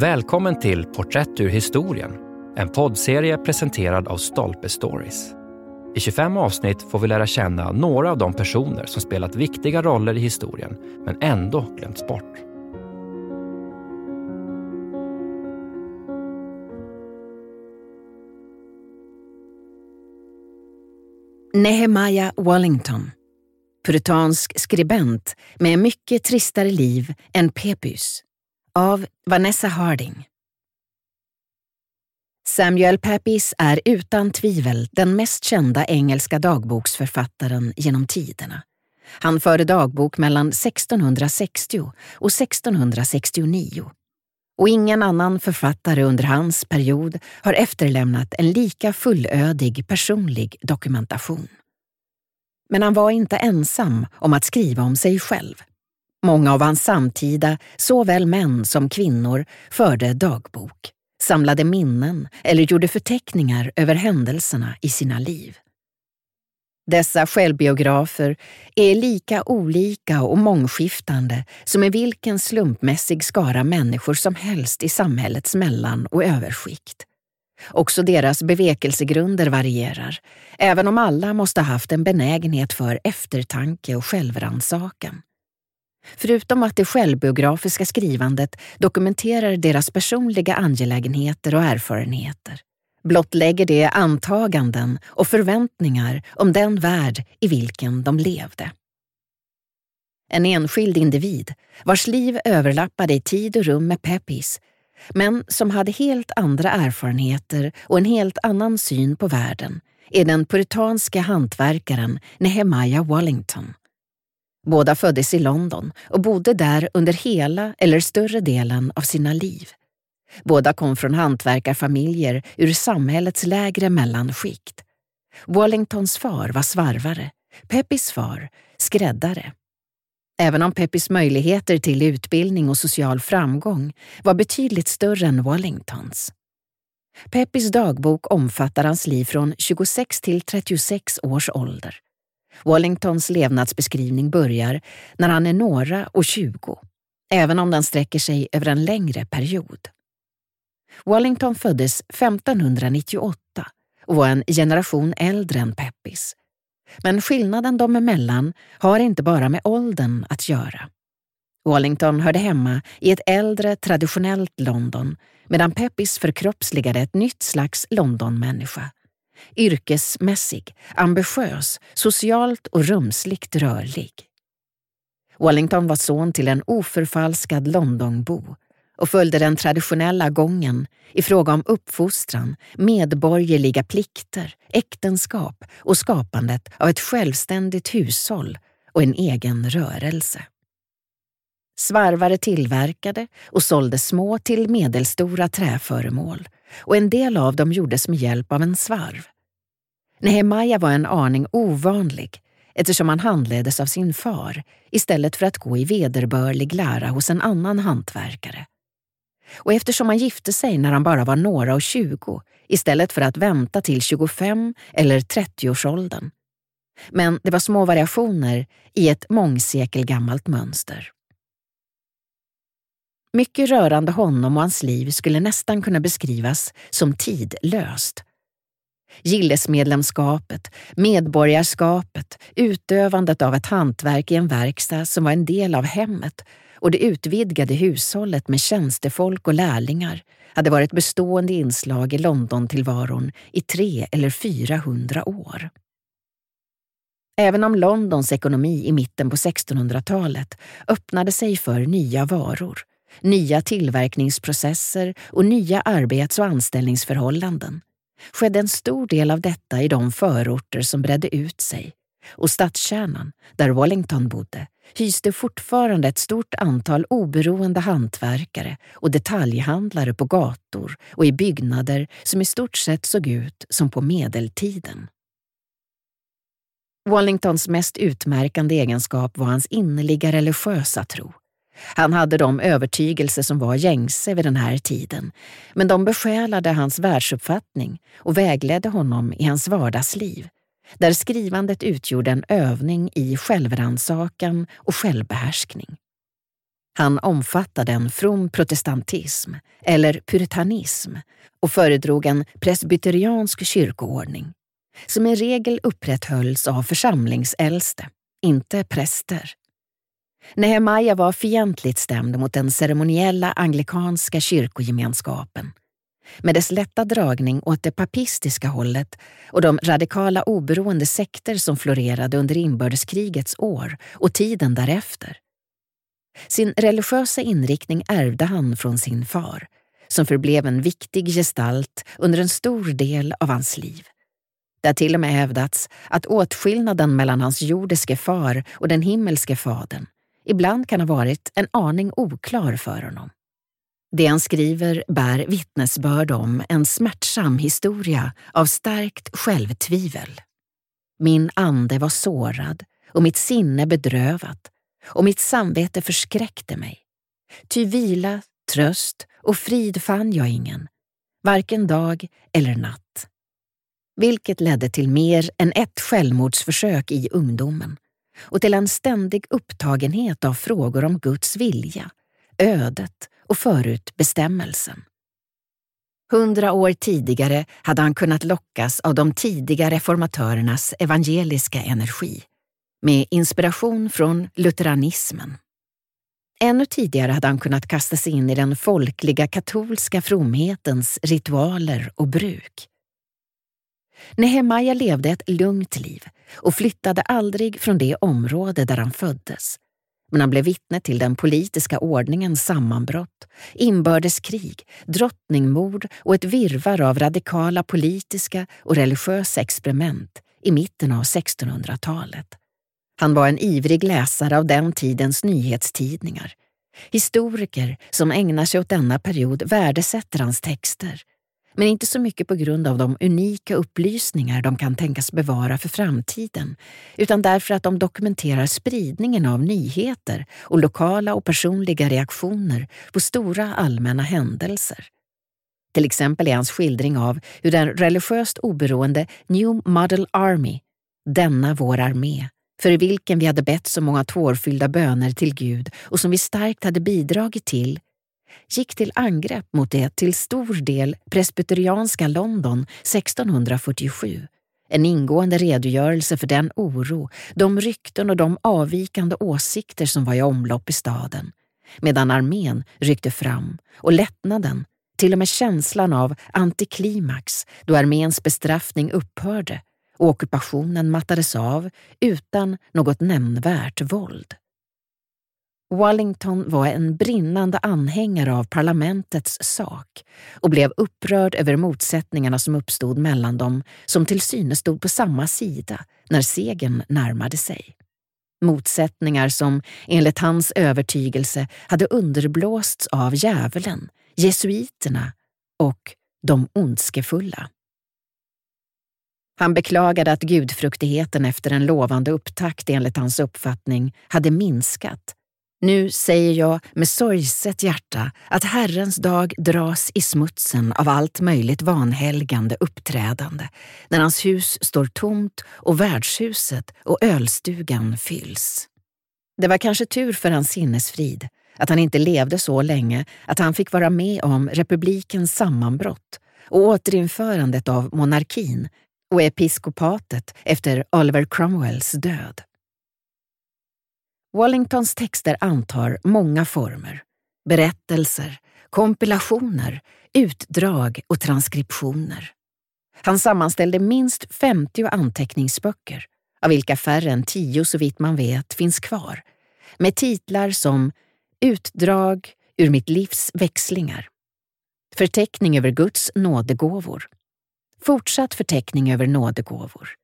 Välkommen till Porträtt ur historien, en poddserie presenterad av Stolpe Stories. I 25 avsnitt får vi lära känna några av de personer som spelat viktiga roller i historien, men ändå glömts bort. Nehemiah Wallington Puritansk skribent med mycket tristare liv än Pepys av Vanessa Harding Samuel Pepys är utan tvivel den mest kända engelska dagboksförfattaren genom tiderna. Han förde dagbok mellan 1660 och 1669. Och ingen annan författare under hans period har efterlämnat en lika fullödig personlig dokumentation. Men han var inte ensam om att skriva om sig själv. Många av hans samtida, såväl män som kvinnor, förde dagbok samlade minnen eller gjorde förteckningar över händelserna i sina liv. Dessa självbiografer är lika olika och mångskiftande som i vilken slumpmässig skara människor som helst i samhällets mellan och överskikt. Också deras bevekelsegrunder varierar, även om alla måste ha haft en benägenhet för eftertanke och självrannsakan. Förutom att det självbiografiska skrivandet dokumenterar deras personliga angelägenheter och erfarenheter blottlägger det antaganden och förväntningar om den värld i vilken de levde. En enskild individ vars liv överlappade i tid och rum med Peppis men som hade helt andra erfarenheter och en helt annan syn på världen är den puritanska hantverkaren Nehemiah Wallington. Båda föddes i London och bodde där under hela eller större delen av sina liv. Båda kom från hantverkarfamiljer ur samhällets lägre mellanskikt. Wallingtons far var svarvare, Peppis far skräddare. Även om Peppis möjligheter till utbildning och social framgång var betydligt större än Wallingtons. Peppis dagbok omfattar hans liv från 26 till 36 års ålder. Wallingtons levnadsbeskrivning börjar när han är några och tjugo, även om den sträcker sig över en längre period. Wallington föddes 1598 och var en generation äldre än Peppis. Men skillnaden dem emellan har inte bara med åldern att göra. Wallington hörde hemma i ett äldre, traditionellt London medan Peppis förkroppsligade ett nytt slags Londonmänniska yrkesmässig, ambitiös, socialt och rumsligt rörlig. Wallington var son till en oförfalskad Londonbo och följde den traditionella gången i fråga om uppfostran, medborgerliga plikter, äktenskap och skapandet av ett självständigt hushåll och en egen rörelse. Svarvare tillverkade och sålde små till medelstora träföremål och en del av dem gjordes med hjälp av en svarv. Nehemaja var en aning ovanlig eftersom han handleddes av sin far istället för att gå i vederbörlig lära hos en annan hantverkare. Och eftersom han gifte sig när han bara var några och tjugo istället för att vänta till 25 eller 30-årsåldern. Men det var små variationer i ett mångsekelgammalt mönster. Mycket rörande honom och hans liv skulle nästan kunna beskrivas som tidlöst. Gillesmedlemskapet, medborgarskapet, utövandet av ett hantverk i en verkstad som var en del av hemmet och det utvidgade hushållet med tjänstefolk och lärlingar hade varit bestående inslag i Londontillvaron i tre eller fyra hundra år. Även om Londons ekonomi i mitten på 1600-talet öppnade sig för nya varor nya tillverkningsprocesser och nya arbets och anställningsförhållanden skedde en stor del av detta i de förorter som bredde ut sig och stadskärnan, där Wellington bodde, hyste fortfarande ett stort antal oberoende hantverkare och detaljhandlare på gator och i byggnader som i stort sett såg ut som på medeltiden. Wallingtons mest utmärkande egenskap var hans innerliga religiösa tro. Han hade de övertygelser som var gängse vid den här tiden, men de besjälade hans världsuppfattning och vägledde honom i hans vardagsliv, där skrivandet utgjorde en övning i självrannsakan och självbehärskning. Han omfattade en from protestantism, eller puritanism, och föredrog en presbyteriansk kyrkoordning, som i regel upprätthölls av församlingsäldste, inte präster. Nehemja var fientligt stämd mot den ceremoniella anglikanska kyrkogemenskapen med dess lätta dragning åt det papistiska hållet och de radikala oberoende sekter som florerade under inbördeskrigets år och tiden därefter. Sin religiösa inriktning ärvde han från sin far, som förblev en viktig gestalt under en stor del av hans liv. Det har till och med hävdats att åtskillnaden mellan hans jordiske far och den himmelske fadern ibland kan ha varit en aning oklar för honom. Det han skriver bär vittnesbörd om en smärtsam historia av starkt självtvivel. Min ande var sårad och mitt sinne bedrövat och mitt samvete förskräckte mig. Ty vila, tröst och frid fann jag ingen, varken dag eller natt. Vilket ledde till mer än ett självmordsförsök i ungdomen och till en ständig upptagenhet av frågor om Guds vilja, ödet och förutbestämmelsen. Hundra år tidigare hade han kunnat lockas av de tidiga reformatörernas evangeliska energi, med inspiration från lutheranismen. Ännu tidigare hade han kunnat kasta sig in i den folkliga katolska fromhetens ritualer och bruk. Nehemja levde ett lugnt liv och flyttade aldrig från det område där han föddes. Men han blev vittne till den politiska ordningens sammanbrott, inbördeskrig, drottningmord och ett virvar av radikala politiska och religiösa experiment i mitten av 1600-talet. Han var en ivrig läsare av den tidens nyhetstidningar. Historiker som ägnar sig åt denna period värdesätter hans texter men inte så mycket på grund av de unika upplysningar de kan tänkas bevara för framtiden, utan därför att de dokumenterar spridningen av nyheter och lokala och personliga reaktioner på stora allmänna händelser. Till exempel är hans skildring av hur den religiöst oberoende New Model Army, denna vår armé, för vilken vi hade bett så många tårfyllda böner till Gud och som vi starkt hade bidragit till, gick till angrepp mot det till stor del presbyterianska London 1647. En ingående redogörelse för den oro, de rykten och de avvikande åsikter som var i omlopp i staden. Medan armén ryckte fram och lättnaden, till och med känslan av antiklimax då arméns bestraffning upphörde och ockupationen mattades av utan något nämnvärt våld. Wallington var en brinnande anhängare av parlamentets sak och blev upprörd över motsättningarna som uppstod mellan dem som till synes stod på samma sida när segern närmade sig. Motsättningar som enligt hans övertygelse hade underblåsts av djävulen, jesuiterna och de ondskefulla. Han beklagade att gudfruktigheten efter en lovande upptakt enligt hans uppfattning hade minskat nu säger jag med sorgset hjärta att Herrens dag dras i smutsen av allt möjligt vanhelgande uppträdande, när hans hus står tomt och värdshuset och ölstugan fylls. Det var kanske tur för hans sinnesfrid att han inte levde så länge att han fick vara med om republikens sammanbrott och återinförandet av monarkin och episkopatet efter Oliver Cromwells död. Wallingtons texter antar många former. Berättelser, kompilationer, utdrag och transkriptioner. Han sammanställde minst 50 anteckningsböcker, av vilka färre än tio så vitt man vet finns kvar, med titlar som Utdrag ur mitt livs växlingar, Förteckning över Guds nådegåvor, Fortsatt förteckning över nådegåvor,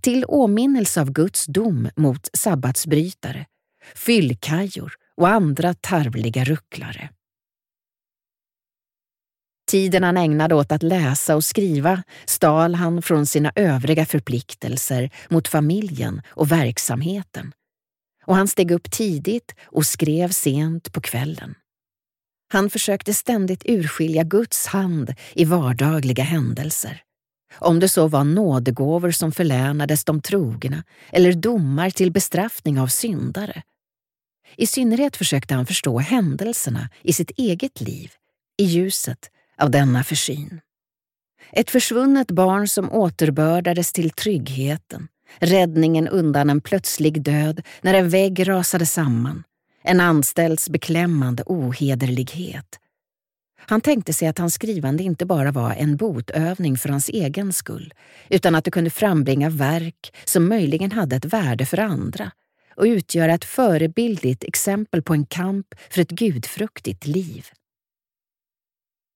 till åminnelse av Guds dom mot sabbatsbrytare, fyllkajor och andra tarvliga rucklare. Tiden han ägnade åt att läsa och skriva stal han från sina övriga förpliktelser mot familjen och verksamheten. Och han steg upp tidigt och skrev sent på kvällen. Han försökte ständigt urskilja Guds hand i vardagliga händelser om det så var nådegåvor som förlänades de trogna eller domar till bestraffning av syndare. I synnerhet försökte han förstå händelserna i sitt eget liv i ljuset av denna försyn. Ett försvunnet barn som återbördades till tryggheten, räddningen undan en plötslig död när en vägg rasade samman, en anställds beklämmande ohederlighet. Han tänkte sig att hans skrivande inte bara var en botövning för hans egen skull, utan att det kunde frambringa verk som möjligen hade ett värde för andra och utgöra ett förebildligt exempel på en kamp för ett gudfruktigt liv.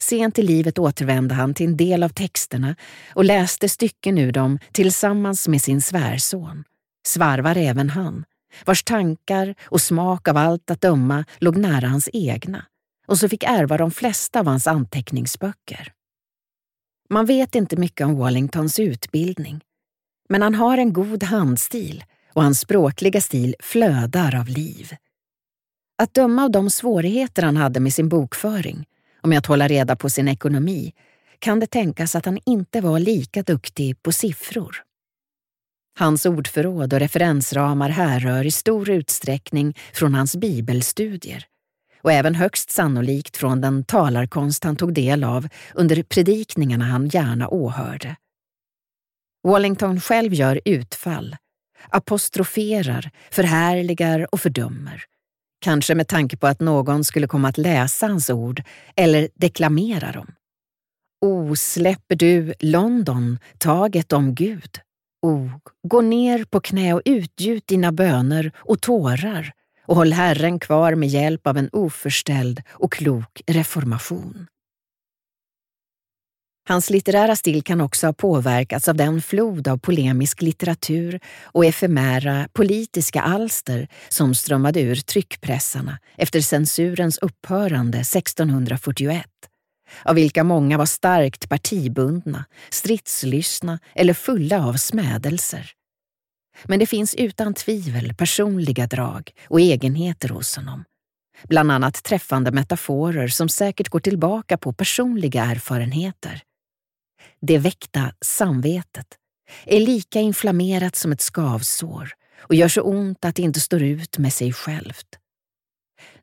Sent i livet återvände han till en del av texterna och läste stycken ur dem tillsammans med sin svärson. Svarvar även han, vars tankar och smak av allt att döma låg nära hans egna och så fick ärva de flesta av hans anteckningsböcker. Man vet inte mycket om Wallingtons utbildning, men han har en god handstil och hans språkliga stil flödar av liv. Att döma av de svårigheter han hade med sin bokföring och med att hålla reda på sin ekonomi kan det tänkas att han inte var lika duktig på siffror. Hans ordförråd och referensramar härrör i stor utsträckning från hans bibelstudier och även högst sannolikt från den talarkonst han tog del av under predikningarna han gärna åhörde. Wallington själv gör utfall, apostroferar, förhärligar och fördömer. Kanske med tanke på att någon skulle komma att läsa hans ord eller deklamera dem. O, släpper du London taget om Gud? O, gå ner på knä och utgjut dina böner och tårar och håll Herren kvar med hjälp av en oförställd och klok reformation. Hans litterära stil kan också ha påverkats av den flod av polemisk litteratur och efemära politiska alster som strömmade ur tryckpressarna efter censurens upphörande 1641, av vilka många var starkt partibundna, stridslystna eller fulla av smädelser. Men det finns utan tvivel personliga drag och egenheter hos honom. Bland annat träffande metaforer som säkert går tillbaka på personliga erfarenheter. Det väckta samvetet är lika inflammerat som ett skavsår och gör så ont att det inte står ut med sig självt.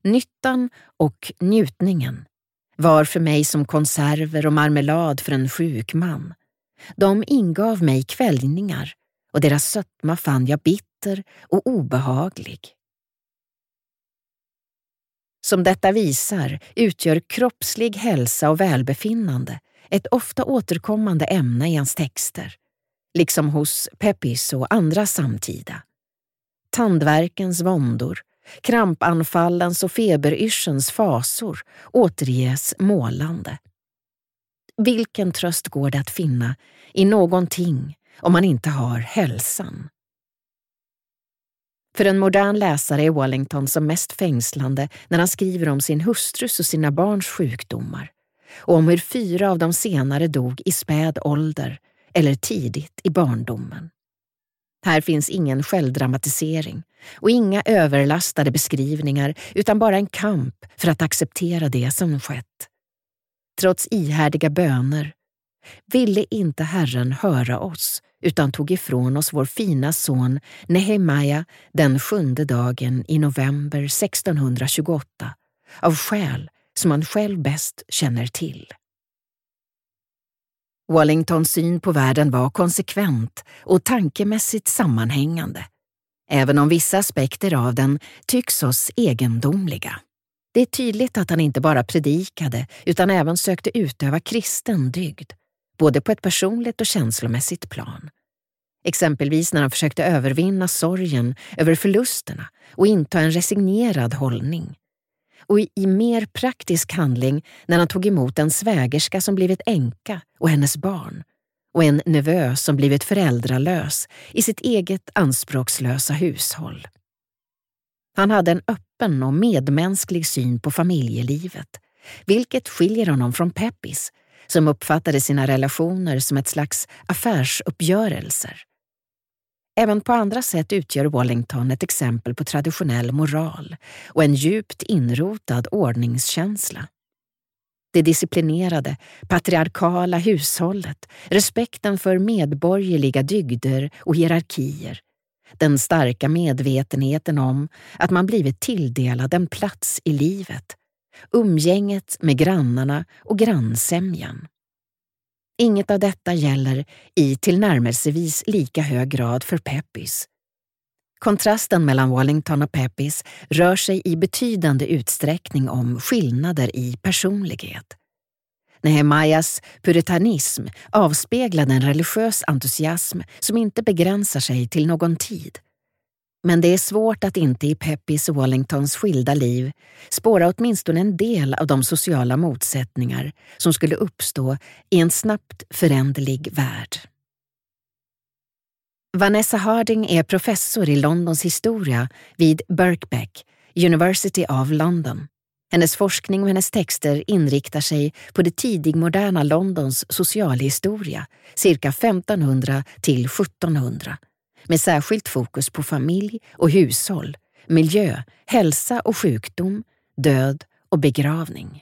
Nyttan och njutningen var för mig som konserver och marmelad för en sjuk man. De ingav mig kväljningar och deras sötma fann jag bitter och obehaglig. Som detta visar utgör kroppslig hälsa och välbefinnande ett ofta återkommande ämne i hans texter, liksom hos Pepys och andra samtida. Tandverkens våndor, krampanfallens och feberyrselns fasor återges målande. Vilken tröst går det att finna i någonting om man inte har hälsan? För en modern läsare är Wellington som mest fängslande när han skriver om sin hustrus och sina barns sjukdomar och om hur fyra av de senare dog i späd ålder eller tidigt i barndomen. Här finns ingen självdramatisering och inga överlastade beskrivningar utan bara en kamp för att acceptera det som skett. Trots ihärdiga böner ville inte Herren höra oss utan tog ifrån oss vår fina son Nehemaja den sjunde dagen i november 1628 av skäl som han själv bäst känner till. Wallingtons syn på världen var konsekvent och tankemässigt sammanhängande, även om vissa aspekter av den tycks oss egendomliga. Det är tydligt att han inte bara predikade utan även sökte utöva kristen dygd, både på ett personligt och känslomässigt plan. Exempelvis när han försökte övervinna sorgen över förlusterna och inta en resignerad hållning och i mer praktisk handling när han tog emot en svägerska som blivit änka och hennes barn och en nevö som blivit föräldralös i sitt eget anspråkslösa hushåll. Han hade en öppen och medmänsklig syn på familjelivet, vilket skiljer honom från Peppis, som uppfattade sina relationer som ett slags affärsuppgörelser. Även på andra sätt utgör Wallington ett exempel på traditionell moral och en djupt inrotad ordningskänsla. Det disciplinerade, patriarkala hushållet, respekten för medborgerliga dygder och hierarkier, den starka medvetenheten om att man blivit tilldelad en plats i livet, umgänget med grannarna och grannsämjan. Inget av detta gäller i tillnärmelsevis lika hög grad för Peppis. Kontrasten mellan Wallington och Peppis rör sig i betydande utsträckning om skillnader i personlighet. Nehemias puritanism avspeglade en religiös entusiasm som inte begränsar sig till någon tid. Men det är svårt att inte i Peppis och Wallingtons skilda liv spåra åtminstone en del av de sociala motsättningar som skulle uppstå i en snabbt föränderlig värld. Vanessa Harding är professor i Londons historia vid Birkbeck, University of London. Hennes forskning och hennes texter inriktar sig på det tidigmoderna Londons socialhistoria, cirka 1500 till 1700, med särskilt fokus på familj och hushåll, miljö, hälsa och sjukdom, död och begravning.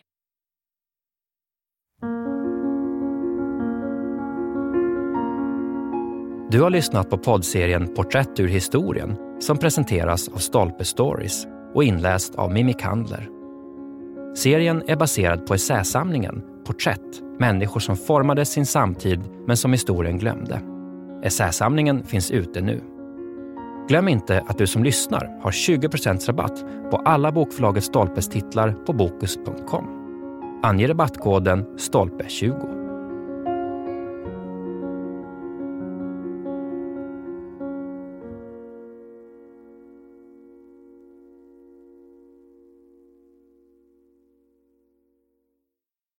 Du har lyssnat på poddserien Porträtt ur historien som presenteras av Stolpe Stories och inläst av Mimmi Kandler. Serien är baserad på essäsamlingen Porträtt, människor som formade sin samtid men som historien glömde. Essäsamlingen finns ute nu. Glöm inte att du som lyssnar har 20 rabatt på alla bokförlaget Stolpes titlar på Bokus.com. Ange rabattkoden STOLPE20.